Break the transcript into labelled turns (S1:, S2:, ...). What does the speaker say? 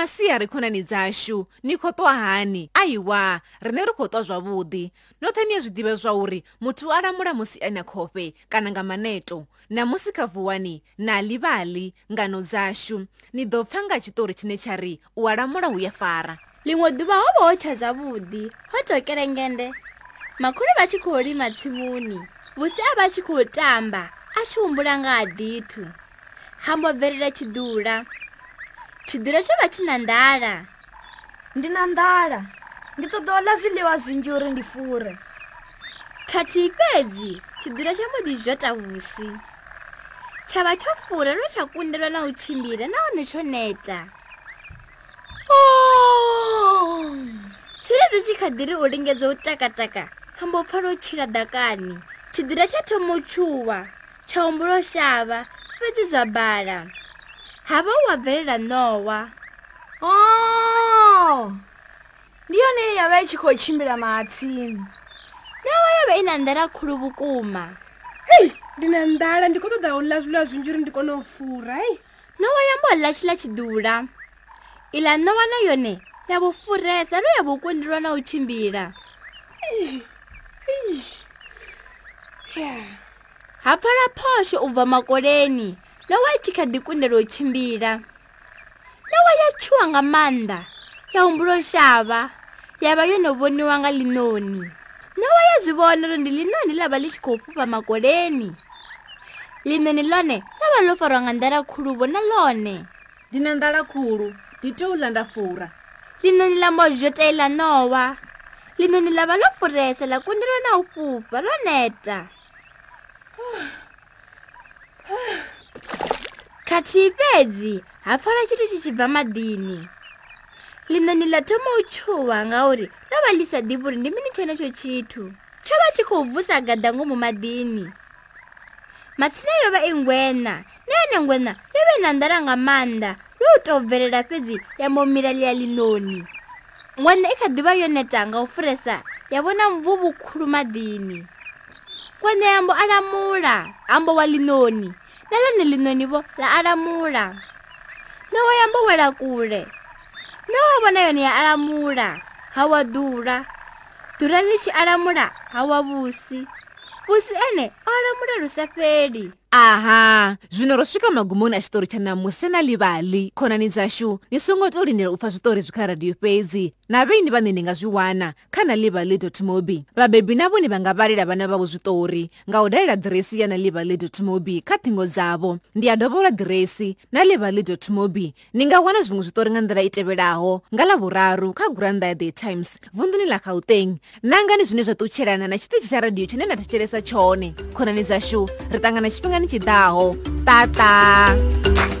S1: masiya rekhonani dzashu ni khotwa hani aiwa rine ri khotwa zvavudi nothaniye zvi dive zva uri muthu a lamula musi ana khofe kana nga maneto namusi kha vuwani na livali ngano dzashu ni ḓo pfa nga tshitori tshine tsha ri u a lamula huya fara
S2: liṅwe ḓuvha ho vha ho tsha zvavudi ho tokelengende makhulu vha tshi khou lima tsimuni vusi a vha tshi khou tamba a tshi humbula nga ha dithu ha mbo bverele tshidula chidhura chova china
S3: ndara ndina ndara nditoda ula zviliwa zvinji uri ndifure
S2: kati ipedzi chidhura chambodi zvota vusi chava chofura nochakunderwa nauchimbira naonochoneta chirezvo chikadhiri ulingedzo utakataka hambopfanochira dhakani chidhura chatomochuwa chaumboroshava fedzi zvabhara ha vha wa bvelela nowa
S3: o oh, ndi yone ye ya vha i tshi khou tshimbila mahatsini
S2: nowa yo vha i na ndala khulu vhukuma
S3: hei ndi na ndala ndi khou ṱoḓa u ḽa zwiḽa zwinzhi uri ndi kone u fura hei
S2: nowa yambo ḽa tshi ḽa tshidula iḽa nowa na yone ya vhufuresa no ya vhukundelwa na u tshimbila ha pfala phosho u bva makoleni yo wa i tshi kha ḓi kundela u tshimbila yo wa ya tshuwa nga maanḓa ya humbula shavha ya vha yo no vhoniwa nga ḽinoni yo wa ya zwi vhona uri ndi ḽinoni ḽa vha ḽi tshi khou fhufha makoleni ḽinoni ḽone ḽa vha ḽo farwa nga ndala khuluvo na ḽone
S3: ndi na ndala khulu ndi tea u ḽa nda fura
S2: ḽinoni ḽa mbozhotee ḽa nowa ḽinoni ḽa vha ḽo furesa ḽa kundelwa na u fhufha ḽo neta khathihi fhedzi ha fara tshithu tshi tshi bva maḓini ḽino ni ḽa thoma u tshuwa ngauri ḽo vha ḽi sa ḓivha uri ndi mini tsho enetsho tshithu tsho vha tshi khou vusa gada ngomu maḓini matsina yo vha i ngwena na yone ngwena yo vhe na ndala nga maanḓa lo u tou bvelela fhedzi ya momila ḽi ya ḽinoni ngwena i kha ḓivha yo neta nga u furesa ya vhona mvu vhukhulu maḓini ngwena yambo alamula hambo wa ḽinoni na ḽene ḽiṋwe nivo ḽa alamula na wa yamba wela kule na wa vhona yone ya alamula ha wa ḓula ḓura ḽi tshi alamula ha wa vhusi vhusi ene o alamula lu sa feli
S1: aha zvino ro svika magumoni a xitori xa namusi na livali khonani dzaxu ni songo to lindela u pfa switori byi kha radiyo fezi na vini vani ni nga swi wana kha na livali mobi vabebi na voni va nga valela vana vavo switori nga u dalela diresi ya na livali mobi kha thingo dzavo ndi ya dovola diresi na livali mobi ni nga wana zvin'we switori nga ndlela i tevelaho nga lavuraru kha guranda ya the times vundzuni la gauteng nangani zvine zva tutxhelana na xitichi xa radiyo xine na tatxhelesa xone khonani dzaxu ri tangana xipinga 地道，Tata。